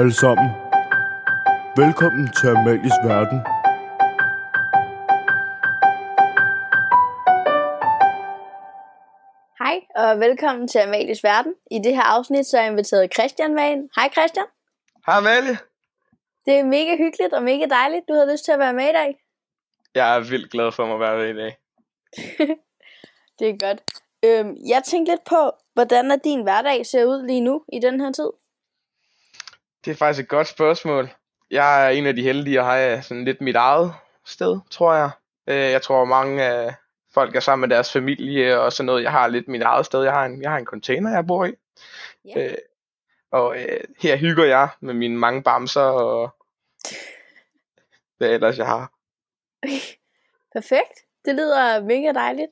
Alle sammen. Velkommen til Amalies Verden. Hej, og velkommen til Amalies Verden. I det her afsnit så er jeg inviteret Christian med ind. Hej Christian. Hej Amalie. Det er mega hyggeligt og mega dejligt, du har lyst til at være med i dag. Jeg er vildt glad for at være med i dag. Det er godt. Øhm, jeg tænkte lidt på, hvordan er din hverdag ser ud lige nu i den her tid? Det er faktisk et godt spørgsmål. Jeg er en af de heldige at have sådan lidt mit eget sted, tror jeg. Øh, Jeg tror mange af folk er sammen med deres familie og sådan noget. Jeg har lidt mit eget sted. Jeg har en, jeg har en container, jeg bor i. Ja. Øh, og øh, her hygger jeg med mine mange bamser og hvad ellers jeg har. Perfekt. Det lyder mega dejligt.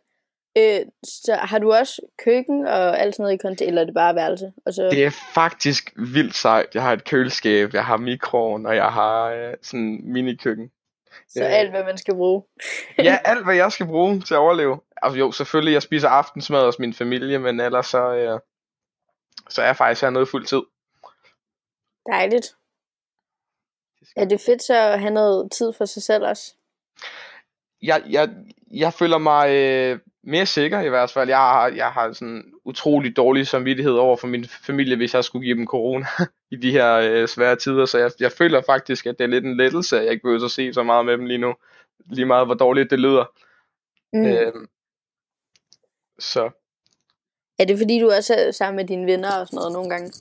Øh, så har du også køkken og alt sådan noget i container, eller er det bare værelse? Og så... Det er faktisk vildt sejt. Jeg har et køleskab, jeg har mikroen, og jeg har øh, sådan en minikøkken. Så Øh. alt, hvad man skal bruge. ja, alt hvad jeg skal bruge til at overleve. Altså jo, selvfølgelig, jeg spiser aftensmad hos min familie, men ellers så, øh, så er jeg faktisk hernede fuld tid. Dejligt. Er det fedt så at have noget tid for sig selv også? Jeg, jeg, jeg føler mig øh, mere sikker i hvert fald. Jeg har, jeg har sådan utrolig dårlig samvittighed over for min familie, hvis jeg skulle give dem corona i de her øh, svære tider. Så jeg, jeg føler faktisk, at det er lidt en lettelse, at jeg ikke behøver at se så meget med dem lige nu. Lige meget, hvor dårligt det lyder. Mm. Øh, så Er det fordi, du også er sammen med dine venner og sådan noget nogle gange?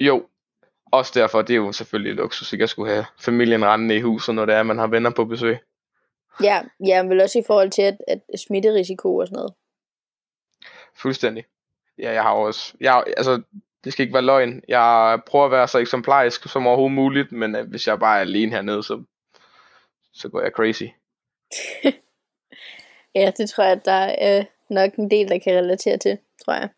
Jo, også derfor, det er jo selvfølgelig luksus, ikke at skulle have familien rendende i huset, når det er, at man har venner på besøg. Ja, ja, men vel også i forhold til at, at smitterisiko og sådan noget. Fuldstændig. Ja, jeg har også, jeg, altså, det skal ikke være løgn. Jeg prøver at være så eksemplarisk som overhovedet muligt, men øh, hvis jeg bare er alene hernede, så, så går jeg crazy. Ja, det tror jeg, at der er øh, nok en del, der kan relatere til, tror jeg.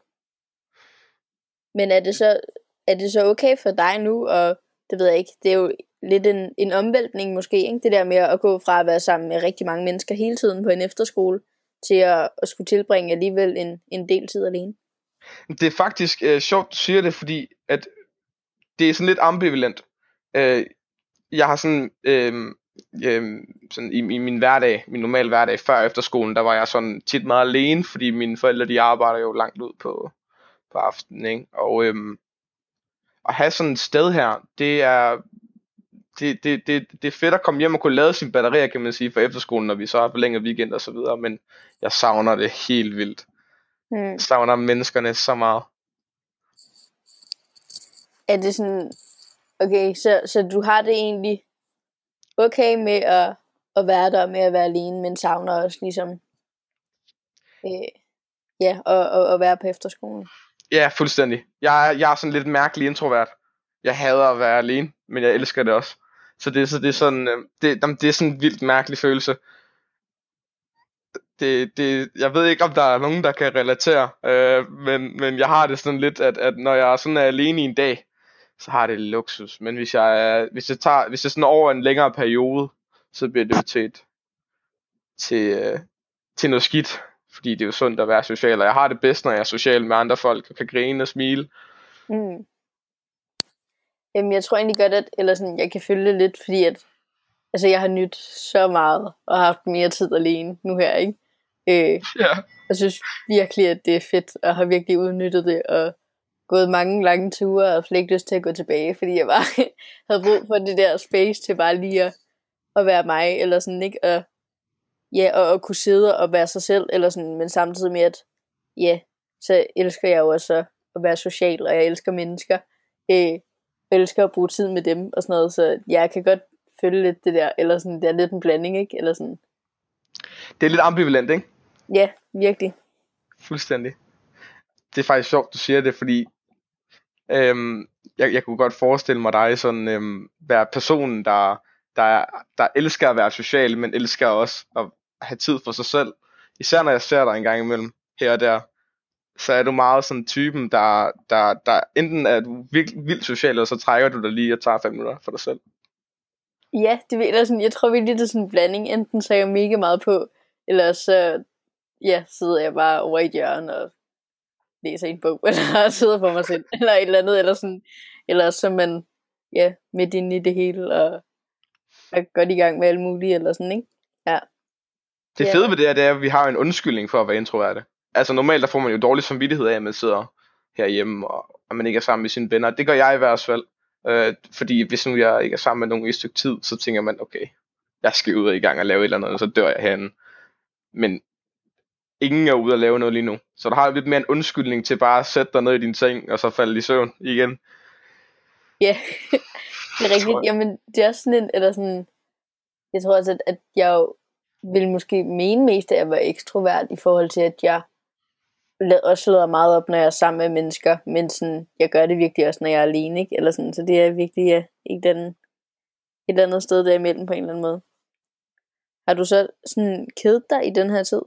Men er det så, er det så okay for dig nu, og det ved jeg ikke, det er jo lidt en, en omvæltning måske, ikke? det der med at gå fra at være sammen med rigtig mange mennesker hele tiden på en efterskole, til at, at skulle tilbringe alligevel en, en del tid alene. Det er faktisk øh, sjovt, du siger det, fordi at det er sådan lidt ambivalent. Øh, jeg har sådan, øh, øh, sådan i, i min hverdag, min normale hverdag før efterskolen, der var jeg sådan tit meget alene, fordi mine forældre de arbejder jo langt ud på, på aftenen, ikke? Og øh, at have sådan et sted her, det er det, det, det, det er fedt at komme hjem og kunne lade sine batterier, kan man sige, for efterskolen, når vi så har forlænget weekend og så videre, men jeg savner det helt vildt. Hmm. Jeg savner menneskerne så meget. Er det sådan, okay, så, så du har det egentlig okay med at, at være der, med at være alene, men savner også ligesom, øh, ja, at, at, at være på efterskolen. Ja, fuldstændig. Jeg jeg er sådan lidt mærkelig introvert. Jeg hader at være alene, men jeg elsker det også. Så det, så det er sådan, øh, det, jamen, det er sådan en vildt mærkelig følelse. Det, det, jeg ved ikke, om der er nogen, der kan relatere, øh, men, men jeg har det sådan lidt, at, at når jeg sådan er alene i en dag, så har det luksus. Men hvis jeg, hvis jeg tager, hvis jeg sådan over en længere periode, så bliver det jo til et, til, øh, til noget skidt. Fordi det er jo sundt at være social, og jeg har det bedst, når jeg er social med andre folk, og kan grine og smile. Mm. Jamen, jeg tror egentlig godt, at eller sådan, jeg kan følge det lidt, fordi at, altså, jeg har nyt så meget, og har haft mere tid alene nu her, ikke? Øh, Ja. jeg synes virkelig, at det er fedt, og har virkelig udnyttet det, og gået mange lange ture, og slet ikke lyst til at gå tilbage, fordi jeg bare havde brug for det der space til bare lige at, at være mig, eller sådan, ikke? Og, ja, og at kunne sidde og være sig selv, eller sådan, men samtidig med, at ja, så elsker jeg jo også at være social, og jeg elsker mennesker. Øh, elsker at bruge tid med dem, og sådan noget, så jeg kan godt følge lidt det der, eller sådan, det er lidt en blanding, ikke? Eller sådan, Det er lidt ambivalent, ikke? ja, virkelig. Fuldstændig. Det er faktisk sjovt, du siger det, fordi øhm, jeg, jeg kunne godt forestille mig dig sådan øhm, være personen, der, der, der elsker at være social, men elsker også at have tid for sig selv. Især når jeg ser dig en gang imellem her og der, så er du meget sådan typen, der, der, der enten er du vildt, vildt social, eller så trækker du dig lige og tager fem minutter for dig selv. Ja, det ved jeg sådan, jeg tror virkelig, det er sådan en blanding. Enten så er jeg mega meget på, eller så ja, sidder jeg bare over i et hjørne og læser en bog, eller sidder for mig selv, eller et eller andet, eller sådan, eller så man ja, midt inde i det hele, og er godt i gang med alt muligt, eller sådan, ikke? Ja. Det fede ved det her, det er, at vi har en undskyldning for at være introverte. Altså normalt, der får man jo dårlig samvittighed af, at man sidder herhjemme, og at man ikke er sammen med sine venner. Det gør jeg i hvert fald. Øh, fordi hvis nu jeg ikke er sammen med nogen i et stykke tid, så tænker man, okay, jeg skal ud og i gang og lave et eller andet, og så dør jeg herinde. Men ingen er ude og lave noget lige nu. Så der har lidt mere en undskyldning til bare at sætte dig ned i din seng, og så falde i søvn igen. Ja, det er rigtigt. Jeg. Jamen, det er også sådan en, eller sådan, jeg tror også, at, at jeg jo vil måske mene mest at være ekstrovert i forhold til, at jeg også lader meget op, når jeg er sammen med mennesker, men sådan, jeg gør det virkelig også, når jeg er alene, ikke? Eller sådan, så det er virkelig ja, ikke den, et eller andet sted der imellem på en eller anden måde. Har du så sådan kedet dig i den her tid?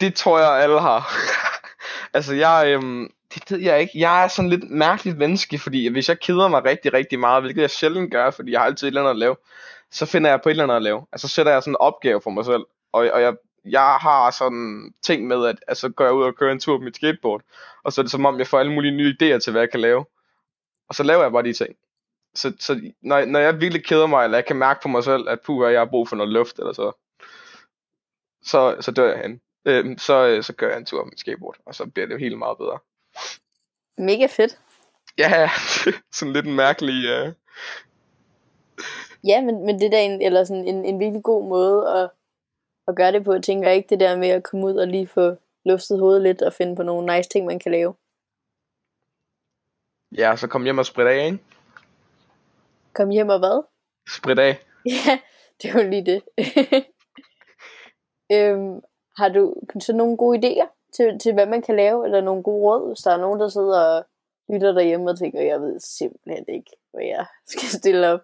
Det tror jeg, alle har. altså, jeg, øhm, det ved jeg ikke. Jeg er sådan lidt mærkeligt menneske, fordi hvis jeg keder mig rigtig, rigtig meget, hvilket jeg sjældent gør, fordi jeg har altid et eller andet at lave, så finder jeg på et eller andet at lave. Altså, så sætter jeg sådan en opgave for mig selv. Og, og jeg, jeg har sådan ting med, at altså, går jeg ud og kører en tur på mit skateboard, og så er det som om, jeg får alle mulige nye idéer til, hvad jeg kan lave. Og så laver jeg bare de ting. Så, så når, når jeg virkelig keder mig, eller jeg kan mærke på mig selv, at puh, jeg har brug for noget luft, eller så, så, så dør jeg hen. Øhm, så, øh, så gør jeg en tur på mit skateboard, og så bliver det jo helt meget bedre. Mega fedt. Ja, sådan lidt en mærkelig... Uh... Ja, men, men det er da en, eller sådan en, en virkelig god måde at, at gøre det på. Jeg tænker ikke det der med at komme ud og lige få luftet hovedet lidt og finde på nogle nice ting, man kan lave. Ja, så kom hjem og sprit af, ikke? Kom hjem og hvad? Sprit af. Ja, det er jo lige det. øhm, har du så nogle gode idéer til, til, hvad man kan lave, eller nogle gode råd, hvis der er nogen, der sidder og lytter derhjemme og tænker, jeg ved simpelthen ikke, hvad jeg skal stille op.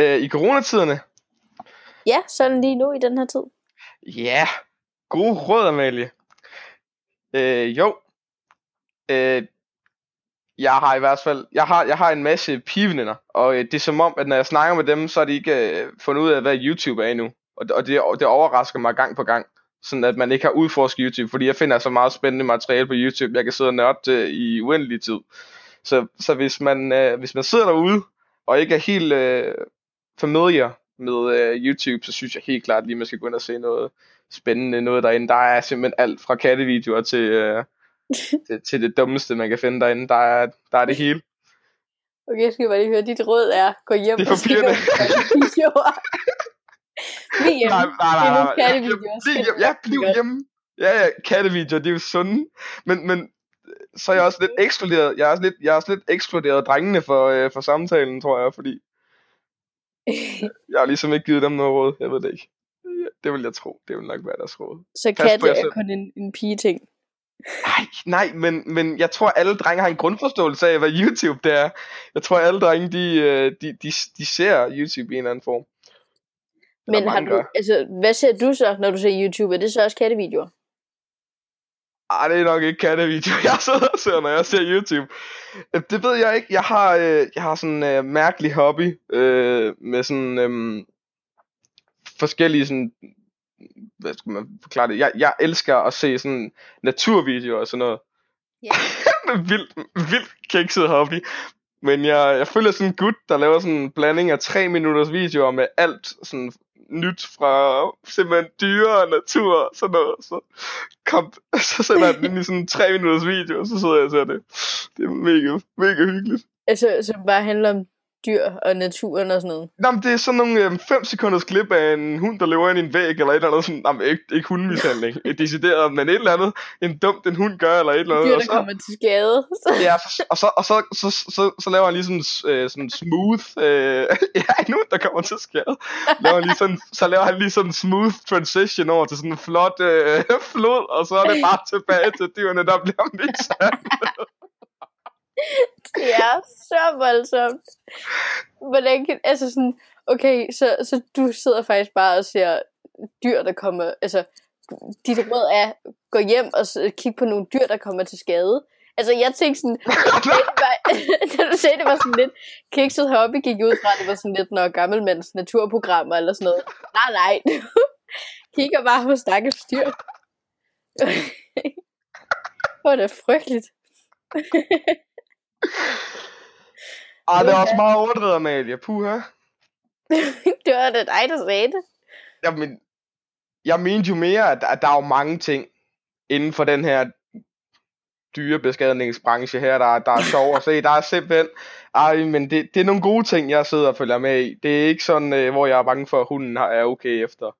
Øh, I coronatiderne? Ja, sådan lige nu i den her tid. Ja, gode råd, Amalie. Øh, jo. Øh, jeg har i hvert fald, jeg har, jeg har en masse pigeveninder, og øh, det er som om, at når jeg snakker med dem, så har de ikke øh, fundet ud af, hvad YouTube er endnu. Og, og det, det overrasker mig gang på gang, sådan at man ikke har udforsket YouTube, fordi jeg finder så meget spændende materiale på YouTube, jeg kan sidde og nørde øh, i uendelig tid. Så, så hvis, man, øh, hvis man sidder derude, og ikke er helt øh, familiar med øh, YouTube, så synes jeg helt klart lige, man skal gå ind og se noget spændende noget derinde. Der er simpelthen alt fra kattevideoer til, øh, til, til det dummeste, man kan finde derinde. Der er, der er det hele. Okay, jeg skal bare lige høre, dit råd er, gå hjem Det er og se nogle videoer. Bliv hjemme. Nej, nej, Det nej, nej. kattevideoer. Bliv hjemme. Ja, bliv hjemme. Ja, ja, kattevideoer, de er jo sunde. Men, men så er jeg også lidt ekskluderet. Jeg er også lidt, jeg er også lidt ekskluderet drengene for, øh, for samtalen, tror jeg, fordi jeg har ligesom ikke givet dem noget råd. Jeg ved det ikke. Det vil jeg tro. Det vil nok være deres råd. Så Pas katte er kun en, en pige-ting. Nej, nej, men, men jeg tror, alle drenge har en grundforståelse af, hvad YouTube det er. Jeg tror, alle drenge, de, øh, de, de, de ser YouTube i en eller anden form. Men har du, gør. altså, hvad ser du så, når du ser YouTube? Er det så også kattevideoer? Ej, det er nok ikke kattevideo, jeg sidder og ser, når jeg ser YouTube. Øh, Det ved jeg ikke. Jeg har, øh, jeg har sådan en øh, mærkelig hobby øh, med sådan øh, forskellige sådan, hvad skal man forklare det? Jeg, jeg elsker at se sådan naturvideoer og sådan noget. Ja. vildt, vildt kikset hobby. Men jeg, jeg føler sådan en gut, der laver sådan en blanding af 3 minutters videoer med alt sådan nyt fra simpelthen dyre og natur og sådan noget. Så, kom, så sender jeg den ind i sådan en 3 minutters video, og så sidder jeg og ser det. Det er mega, mega hyggeligt. Altså, som bare handler om dyr og naturen og sådan noget. Nå, men det er sådan nogle 5 sekunders klip af en hund, der løber ind i en væg, eller et eller andet sådan, nej, men ikke, ikke hundmishandling, et decideret, men et eller andet, en dumt en hund gør, eller et eller andet. Dyr, og der så, kommer til skade. Ja, og, så, og så, så, så, så, så laver han lige sådan, øh, sådan smooth, øh, ja, en hund, der kommer til skade. Laver lige sådan, så laver han lige sådan en smooth transition over til sådan en flot øh, flod, og så er det bare tilbage til dyrene, der bliver mishandlet. Det er så voldsomt. Hvordan kan, altså sådan, okay, så, så du sidder faktisk bare og ser dyr, der kommer, altså, dit råd er, gå hjem og kigge på nogle dyr, der kommer til skade. Altså, jeg tænkte sådan, da du sagde, det var sådan lidt kikset hobby, gik ud fra, det var sådan lidt noget gammelmands naturprogrammer eller sådan noget. Nej, nej, du kigger bare på stakkels dyr. Hvor er det frygteligt. Ej, det er også meget overdrevet, Amalie. Puha. det var da dig, der sagde det. Jamen, jeg mente jo mere, at, at der er jo mange ting inden for den her dyrebeskadningsbranche her, der, der er sjov at se. Der er simpelthen, ej, men det, det er nogle gode ting, jeg sidder og følger med i. Det er ikke sådan, øh, hvor jeg er bange for, at hunden er okay efter.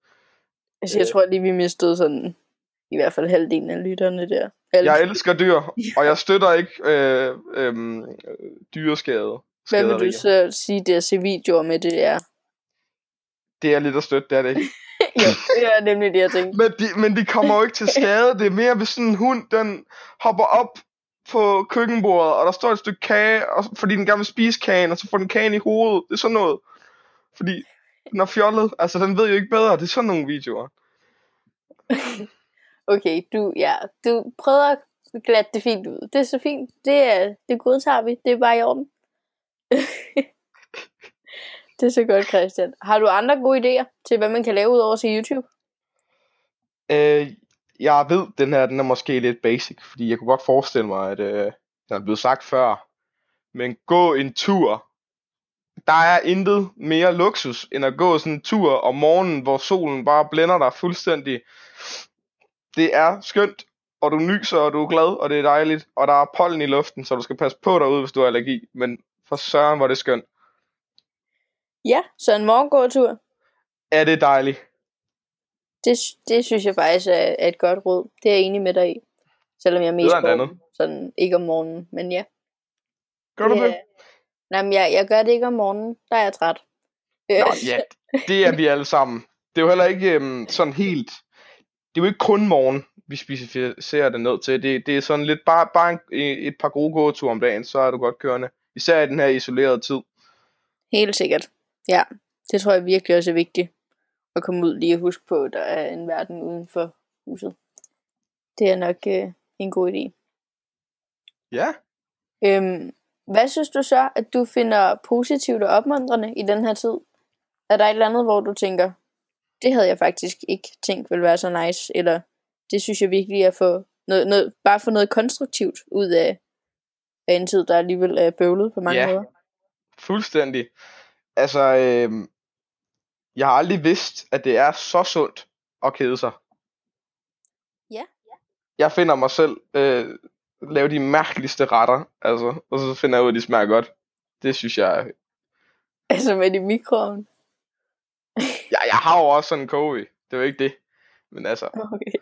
Altså, jeg tror lige, vi mistede sådan, i hvert fald halvdelen af lytterne der. Alle. Jeg elsker dyr, og jeg støtter ikke øh, øh, dyreskade. Hvad vil du så sige, det at se videoer med det er? Det er lidt at støtte, det er det ikke. jo, det er nemlig det, jeg tænkte. Men de, men de kommer jo ikke til skade. Det er mere, hvis sådan en hund, den hopper op på køkkenbordet, og der står et stykke kage, og, fordi den gerne vil spise kagen, og så får den kagen i hovedet. Det er sådan noget. Fordi den er fjollet. Altså, den ved jo ikke bedre. Det er sådan nogle videoer. okay, du, ja, du prøver at glatte det fint ud. Det er så fint. Det, er, det godtager vi. Det er bare i orden. det er så godt, Christian. Har du andre gode idéer til, hvad man kan lave ud over til YouTube? Øh, jeg ved, den her den er måske lidt basic, fordi jeg kunne godt forestille mig, at øh, den er blevet sagt før. Men gå en tur. Der er intet mere luksus, end at gå sådan en tur om morgenen, hvor solen bare blænder dig fuldstændig. Det er skønt, og du nyser, og du er glad, og det er dejligt, og der er pollen i luften, så du skal passe på derude, hvis du har allergi. Men for søren, hvor det skønt. Ja, så en morgengåtur. Er det dejligt? Det, det synes jeg faktisk er, er et godt råd. Det er jeg enig med dig i. Selvom jeg er mest på sådan ikke om morgenen, men ja. Gør du det? det? Nej, men jeg, jeg gør det ikke om morgenen. Der er jeg træt. Nå, ja, det er vi alle sammen. Det er jo heller ikke øhm, sådan helt... Det er jo ikke kun morgen, vi specificerer det ned til. Det, det er sådan lidt bare, bare en, et par gode gåture om dagen, så er du godt kørende. Især i den her isolerede tid. Helt sikkert. Ja, det tror jeg virkelig også er vigtigt at komme ud lige og huske på, at der er en verden uden for huset. Det er nok øh, en god idé. Ja. Øhm, hvad synes du så, at du finder positivt og opmuntrende i den her tid? Er der et eller andet, hvor du tænker, det havde jeg faktisk ikke tænkt ville være så nice, eller det synes jeg virkelig er for noget, noget, bare få noget konstruktivt ud af, af en tid, der alligevel er bøvlet på mange ja. måder. Fuldstændig. Altså, øh, jeg har aldrig vidst, at det er så sundt at kede sig. Ja. Jeg finder mig selv øh, lave de mærkeligste retter, altså, og så finder jeg ud af, at de smager godt. Det synes jeg Altså med i mikroovn? ja, jeg har jo også sådan en koge. Det er jo ikke det. Men altså. Okay.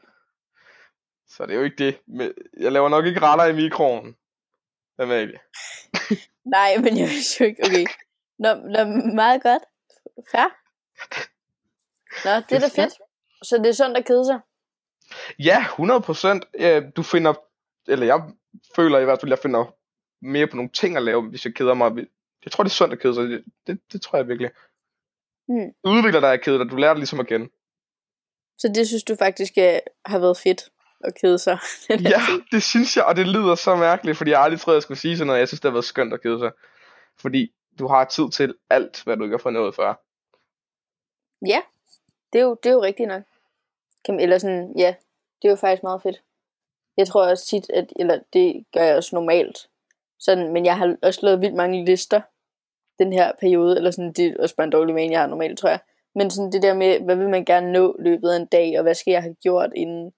Så det er jo ikke det. Men jeg laver nok ikke retter i mikroovnen. Amalie. Nej, men jeg synes jo ikke. Okay. Nå, nå meget godt. Fair. Nå, det er da fedt. Så det er sundt at kede sig? Ja, 100%. Du finder, eller jeg føler i hvert fald, at jeg finder mere på nogle ting at lave, hvis jeg keder mig. Jeg tror, det er sundt at kede sig. Det, det, det tror jeg virkelig. Hmm. Du udvikler dig at kede dig. Du lærer det ligesom at kende. Så det synes du faktisk uh, har været fedt at kede sig? ja, det synes jeg, og det lyder så mærkeligt, fordi jeg aldrig troede, jeg skulle sige sådan noget. Jeg synes, det har været skønt at kede sig. Fordi du har tid til alt, hvad du ikke har fået noget før. Ja, det er jo, det er jo rigtigt nok. Eller sådan, ja, det er jo faktisk meget fedt. Jeg tror også tit, at, eller det gør jeg også normalt, sådan, men jeg har også lavet vildt mange lister den her periode, eller sådan, det er også bare en dårlig vane, jeg har normalt, tror jeg. Men sådan det der med, hvad vil man gerne nå løbet af en dag, og hvad skal jeg have gjort inden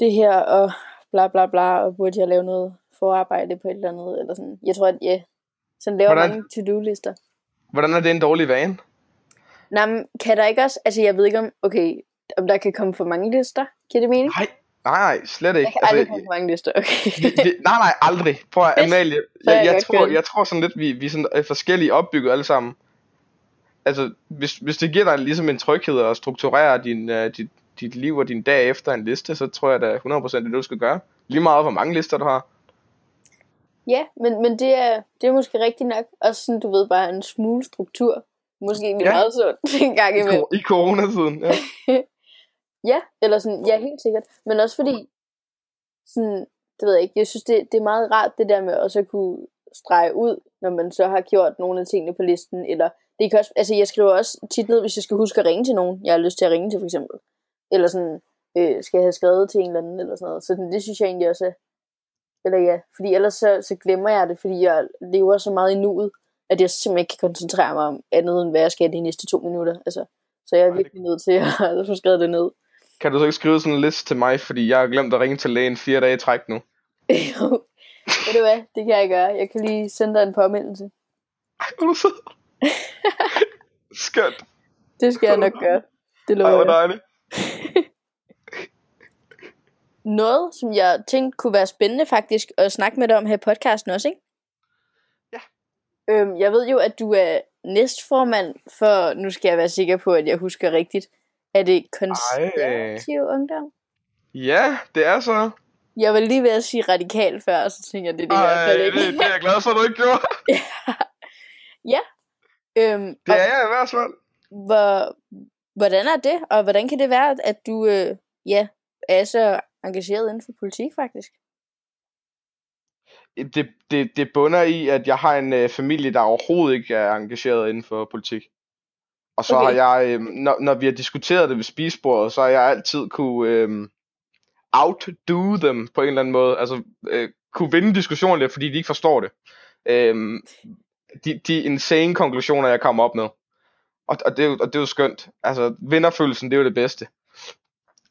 det her, og bla bla bla, og burde jeg lave noget forarbejde på et eller andet, eller sådan. Jeg tror, at ja, sådan laver Hvordan? mange to-do-lister. Hvordan er det en dårlig vane? Nej, men kan der ikke også, altså jeg ved ikke om, okay, om der kan komme for mange lister, giver det mening? Nej, nej, nej, slet ikke. Jeg kan aldrig altså, komme for mange lister, okay. nej, nej, aldrig. Prøv at, Amalie, jeg, jeg, tror, jeg tror sådan lidt, vi, vi er sådan er forskellige opbygget alle sammen. Altså, hvis, hvis det giver dig ligesom en tryghed at strukturere din, uh, dit, dit liv og din dag efter en liste, så tror jeg da 100% det er det, du skal gøre. Lige meget, hvor mange lister du har. Ja, men, men det, er, det er måske rigtigt nok. Også sådan, du ved, bare en smule struktur. Måske egentlig ja. meget sundt en gang imellem. I coronatiden, ja. ja, eller sådan, ja, helt sikkert. Men også fordi, sådan, det ved jeg ikke, jeg synes, det, det er meget rart, det der med også at kunne strege ud, når man så har gjort nogle af tingene på listen, eller det kan også, altså jeg skriver også tit ned, hvis jeg skal huske at ringe til nogen, jeg har lyst til at ringe til for eksempel, eller sådan, øh, skal jeg have skrevet til en eller anden, eller sådan noget, så det synes jeg egentlig også er, Eller ja, fordi ellers så, så glemmer jeg det, fordi jeg lever så meget i nuet, at jeg simpelthen ikke kan koncentrere mig om andet, end hvad jeg skal de næste to minutter. Altså, så jeg er virkelig nødt til at få skrevet det ned. Kan du så ikke skrive sådan en liste til mig, fordi jeg har glemt at ringe til lægen fire dage i træk nu? jo, ved du hvad, det kan jeg gøre. Jeg kan lige sende dig en påmeldelse. Ej, hvor er du sød. Skønt. Det skal jeg nok gøre. Det lover Ej, hvor dejligt. Noget, som jeg tænkte kunne være spændende faktisk at snakke med dig om her i podcasten også, ikke? Ja. Øhm, jeg ved jo, at du er næstformand for, nu skal jeg være sikker på, at jeg husker rigtigt, er det konservativ ungdom? Ja, det er så. Jeg var lige ved at sige radikal før, og så tænker jeg, det er det i Ej, hvert fald det, ikke. det er jeg glad for, at du ikke gjorde. øhm, Det er jeg i hvert fald. hvor, hvordan er det, og hvordan kan det være, at du øh, ja, er så engageret inden for politik faktisk? Det, det, det bunder i, at jeg har en øh, familie, der overhovedet ikke er engageret inden for politik. Og så Okay. har jeg, øh, når, når vi har diskuteret det ved spisebordet, så har jeg altid kunne øh, outdo dem på en eller anden måde. Altså øh, kunne vinde diskussionen lidt, fordi de ikke forstår det. Øh, de, de insane konklusioner, jeg kommer op med. Og, og, det, er jo- og det er jo skønt. Altså, vinderfølelsen, det er jo det bedste.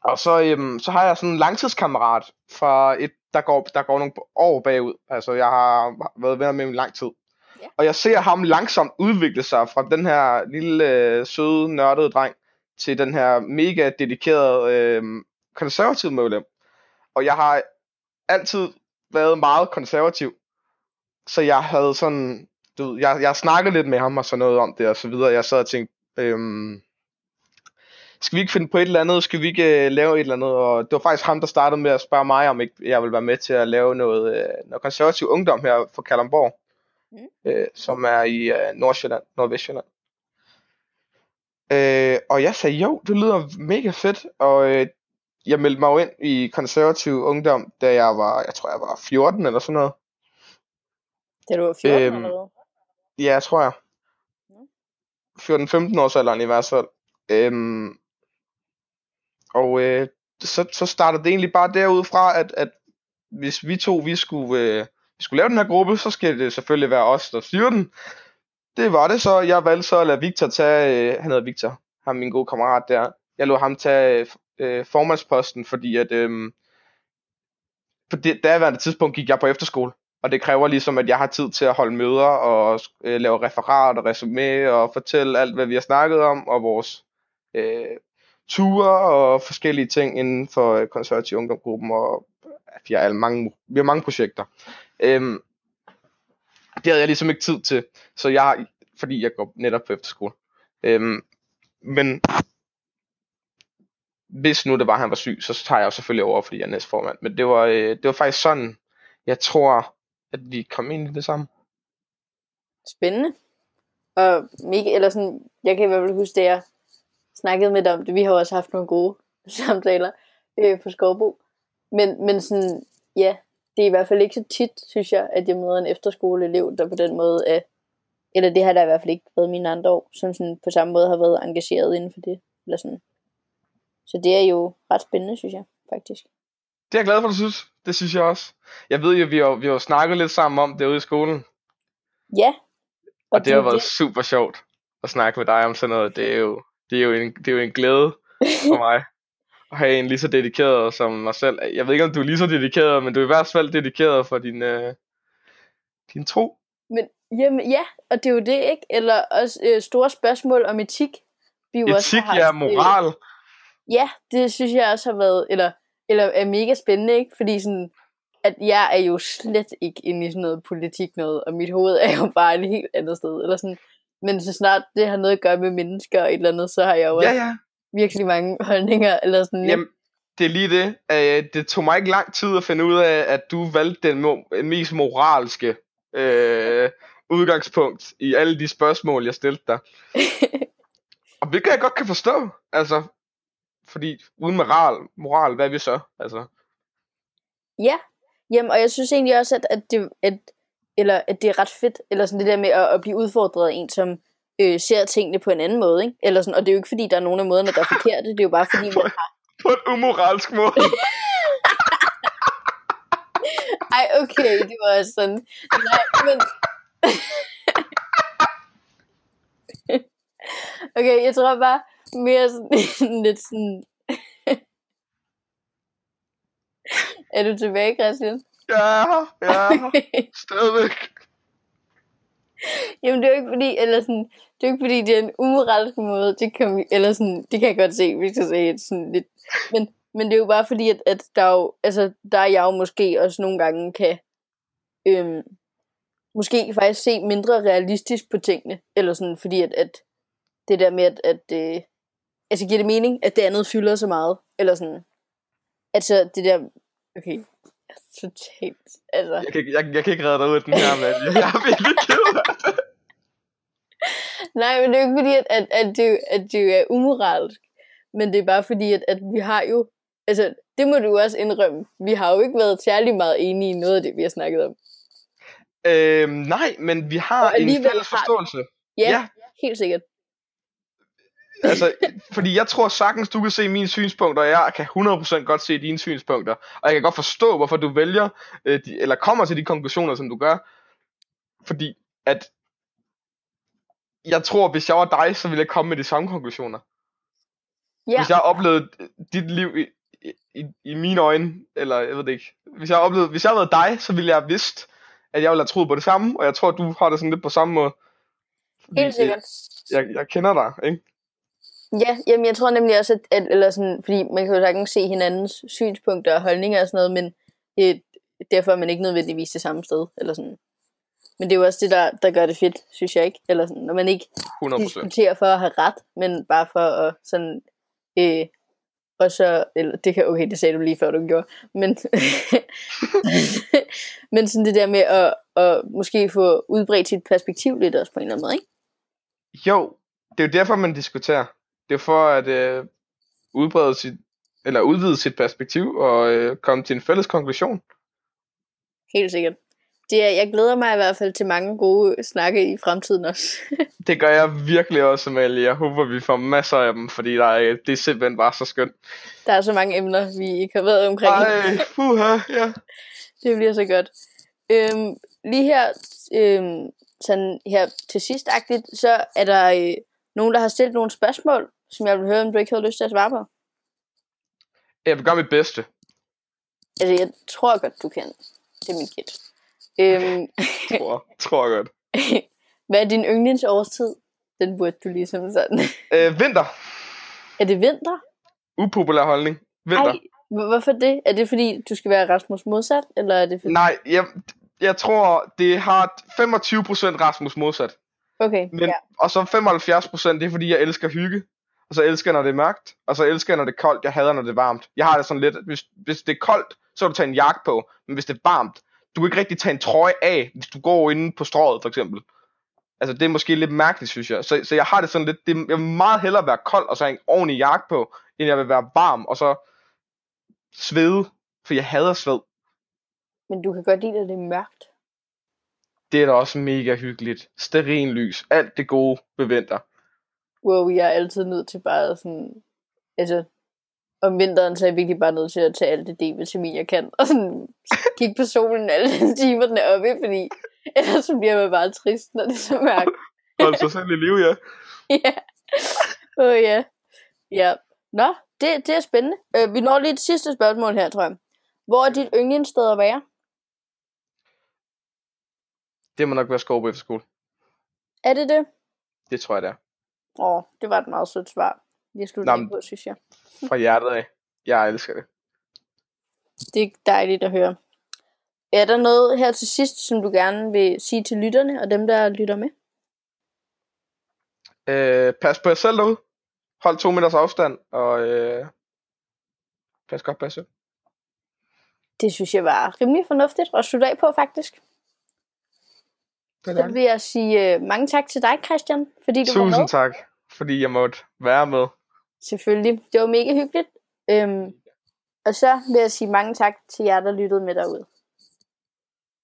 Og så, øhm, så har jeg sådan en langtidskammerat fra et, der går, der går nogle år bagud. Altså, jeg har været venner med ham i lang tid. Ja. Og jeg ser ham langsomt udvikle sig fra den her lille, øh, søde, nørdede dreng, til den her mega dedikerede øh, konservativ medlem. Og jeg har altid været meget konservativ. Så jeg havde sådan, du ved, jeg, jeg snakkede lidt med ham og sådan noget om det og så videre. Jeg sad og tænkte, øhm, skal vi ikke finde på et eller andet? Skal vi ikke øh, lave et eller andet? Og det var faktisk ham, der startede med at spørge mig, om ikke jeg ville være med til at lave noget, øh, noget konservativ ungdom her for Kalundborg. Mm. Øh, som er i øh, Nordsjælland, Nordvestjylland. Øh, og jeg sagde, jo, det lyder mega fedt. Og øh, jeg meldte mig jo ind i konservativ ungdom, da jeg var, jeg tror jeg var 14 eller sådan noget. Da du var 14 Øhm, eller hvad? Ja, tror jeg. Nå. 14-15 års alderen i hvert fald. Øhm, og øh, så, så startede det egentlig bare derudfra, at, at hvis vi to vi skulle, øh, vi skulle lave den her gruppe, så skal det selvfølgelig være os, der styrer den. Det var det så. Jeg valgte så at lade Victor tage, øh, han hedder Victor, ham min gode kammerat der. Jeg lod ham tage øh, formandsposten, fordi at øh, på det daværende tidspunkt gik jeg på efterskole. Og det kræver ligesom, at jeg har tid til at holde møder og øh, lave referat og resume og fortælle alt, hvad vi har snakket om, og vores øh, ture og forskellige ting inden for øh, konservativ ungdomsgruppen, og vi har, alle mange, vi har mange projekter. Øhm, det havde jeg ligesom ikke tid til, så jeg, fordi jeg går netop på efterskole. Øhm, men hvis nu det var, at han var syg, så tager jeg jo selvfølgelig over, fordi jeg er næstformand. Men det var, øh, det var faktisk sådan, jeg tror, at vi kom ind i det samme. Spændende. Og Mik, eller sådan, jeg kan i hvert fald huske, det jeg snakkede med dig om det. Vi har også haft nogle gode samtaler øh, på Skovbo. Men, men sådan, ja, det er i hvert fald ikke så tit, synes jeg, at jeg møder en efterskoleelev, der på den måde er, eller det har der i hvert fald ikke været mine andre år, som sådan på samme måde har været engageret inden for det. Eller sådan. Så det er jo ret spændende, synes jeg, faktisk. Det er jeg glad for, du synes. Det synes jeg også. Jeg ved jo, vi har, vi har snakket lidt sammen om det ude i skolen. Ja. Og det har været super sjovt at snakke med dig om sådan noget. Det er jo, det er jo, en, det er jo en glæde for mig have en lige så dedikeret som mig selv. Jeg ved ikke, om du er lige så dedikeret, men du er i hvert fald dedikeret for din, øh, din tro. Men jamen, ja, og det er jo det, ikke? Eller også øh, store spørgsmål om etik. Vi jo også Etik, har ja, haft, moral. Øh, ja, det synes jeg også har været, eller, eller er mega spændende, ikke? Fordi sådan, at jeg er jo slet ikke inde i sådan noget politik noget, og mit hoved er jo bare et helt andet sted. Eller sådan. Men så snart det har noget at gøre med mennesker og et eller andet, så har jeg jo Ja, også ja. Virkelig mange holdninger. Eller sådan, Jamen, det er lige det. Øh, det tog mig ikke lang tid at finde ud af, at du valgte den mo- mest moralske øh, udgangspunkt i alle de spørgsmål, jeg stillede dig. Og hvilket jeg godt kan forstå. Altså, fordi uden moral, moral hvad er vi så? Altså, Ja, jamen, og jeg synes egentlig også, at, at, det, at, eller, at det er ret fedt, eller sådan det der med at, at blive udfordret af en, som øh, ser tingene på en anden måde, ikke? Eller sådan, og det er jo ikke fordi, der er nogen af måderne, der er forkerte, det er jo bare fordi, man har... på en umoralsk måde. Ej, okay, det var sådan. Nej, men... okay, jeg tror bare mere sådan, lidt sådan... er du tilbage, Christian? Ja, ja, stadigvæk. Jamen, det er jo ikke fordi, eller sådan, det er jo ikke fordi, det er en umoralsk måde, det kan vi, eller sådan, det kan jeg godt se, hvis jeg siger sådan lidt, men, men det er jo bare fordi, at, at der er jo, altså, der er jeg jo måske også nogle gange kan, øhm, måske faktisk se mindre realistisk på tingene, eller sådan, fordi at, at det der med, at, at øh, altså giver det mening, at det andet fylder så meget, eller sådan, altså det der, okay, totalt, altså, Jeg kan, jeg, jeg kan ikke redde dig ud af den her, mand. Jeg er virkelig ked af det. Nej, men det er jo ikke fordi, at, at, at, det, at det er umoralsk. Men det er bare fordi, at, at vi har jo... Altså, det må du også indrømme. Vi har jo ikke været særlig meget enige i noget af det, vi har snakket om. Øhm, nej, men vi har en fælles forståelse. Ja. ja. helt sikkert. Altså, fordi jeg tror sagtens, du kan se mine synspunkter, og jeg kan 100% godt se dine synspunkter. Og jeg kan godt forstå, hvorfor du vælger, øh, de, eller kommer til de konklusioner, som du gør. Fordi at, jeg tror, hvis jeg var dig, så ville jeg komme med de samme konklusioner. Ja, Hvis jeg oplevede dit liv i, i, i, mine øjne, eller jeg ved det ikke. Hvis jeg oplevede, hvis jeg havde været dig, så ville jeg have vidst, at jeg ville have troet på det samme, og jeg tror, du har det sådan lidt på samme måde. Helt sikkert. Jeg, jeg kender dig, ikke? Ja, jamen jeg tror nemlig også, at, at eller sådan, fordi man kan jo sagtens se hinandens synspunkter og holdninger og sådan noget, men øh, derfor er man ikke nødvendigvis det samme sted. Eller sådan. Men det er jo også det, der, der gør det fedt, synes jeg ikke. Eller sådan, når man ikke 100%. diskuterer for at have ret, men bare for at sådan, øh, og så, eller det kan, okay, det sagde du lige før du gjorde, men, men sådan det der med at, at måske få udbredt sit perspektiv lidt også på en eller anden måde, ikke? Jo, det er jo derfor, man diskuterer. Det er for at øh, udbrede sit, eller udvide sit perspektiv og øh, komme til en fælles konklusion. Helt sikkert. Det er, jeg glæder mig i hvert fald til mange gode snakke i fremtiden også. Det gør jeg virkelig også, Amalie. Jeg håber, vi får masser af dem, fordi der er, det er simpelthen bare så skønt. Der er så mange emner, vi ikke har været omkring. Ej, puha, ja. Det bliver så godt. Øhm, lige her, øhm, sådan her til sidst så er der øh, nogen, der har stillet nogle spørgsmål, som jeg vil høre, om du ikke havde lyst til at svare på. Jeg vil gøre mit bedste. Altså, jeg tror godt, du kan. Det er mit gæt. Øhm, Tror, tror jeg godt. hvad er din yndlingsårstid? Den burde du ligesom sådan. Øh, vinter. er det vinter? Upopulær holdning. Vinter. Ej, hvor- hvorfor det? Er det fordi, du skal være Rasmus modsat? Eller er det fordi... Nej, jeg, jeg tror, det har 25% Rasmus modsat. Okay, Men, ja. Og så 75% det er fordi, jeg elsker hygge. Og så elsker jeg, når det er mørkt. Og så elsker jeg, når det er koldt. Jeg hader, når det er varmt. Jeg har det sådan lidt, at hvis, hvis det er koldt, så kan du tage en jakke på. Men hvis det er varmt, du kan ikke rigtig tage en trøje af, hvis du går inde på strået, for eksempel. Altså, det er måske lidt mærkeligt, synes jeg. Så, så jeg har det sådan lidt, det, jeg vil meget hellere være kold, og så have en ordentlig jakke på, end jeg vil være varm, og så svede, for jeg hader sved. Men du kan godt lide, at det er mørkt. Det er da også mega hyggeligt. Stearinlys, alt det gode ved vinter. Wow, jeg er altid nødt til bare sådan... Altså, om vinteren, så er jeg virkelig bare nødt til at tage alt det D-vitamin, jeg kan. Og sådan kigge på solen alle de timer, den er oppe, fordi ellers så bliver man bare trist, når det er så mørkt. Hold sig selv i live, ja. ja. Åh oh, ja. Ja. Nå, det, det er spændende. Øh, vi når lige et sidste spørgsmål her, tror jeg. Hvor er dit yndlingssted at være? Det må nok være Skovbo Efterskole. Er det det? Det tror jeg, det er. Åh, det var et meget sødt svar. Jeg slutter lige på, synes jeg. Fra hjertet af. Jeg elsker det. Det er dejligt at høre. Er der noget her til sidst, som du gerne vil sige til lytterne og dem, der lytter med? Øh, pas på jer selv derude. Hold to meters afstand, og øh, pas godt på jer selv. Det synes jeg var rimelig fornuftigt at slutte af på, faktisk. Det Så vil jeg sige uh, mange tak til dig, Christian, fordi du var med. Tusind tak, fordi jeg måtte være med. Selvfølgelig. Det var mega hyggeligt. Øhm, og så vil jeg sige mange tak til jer, der lyttede med derude.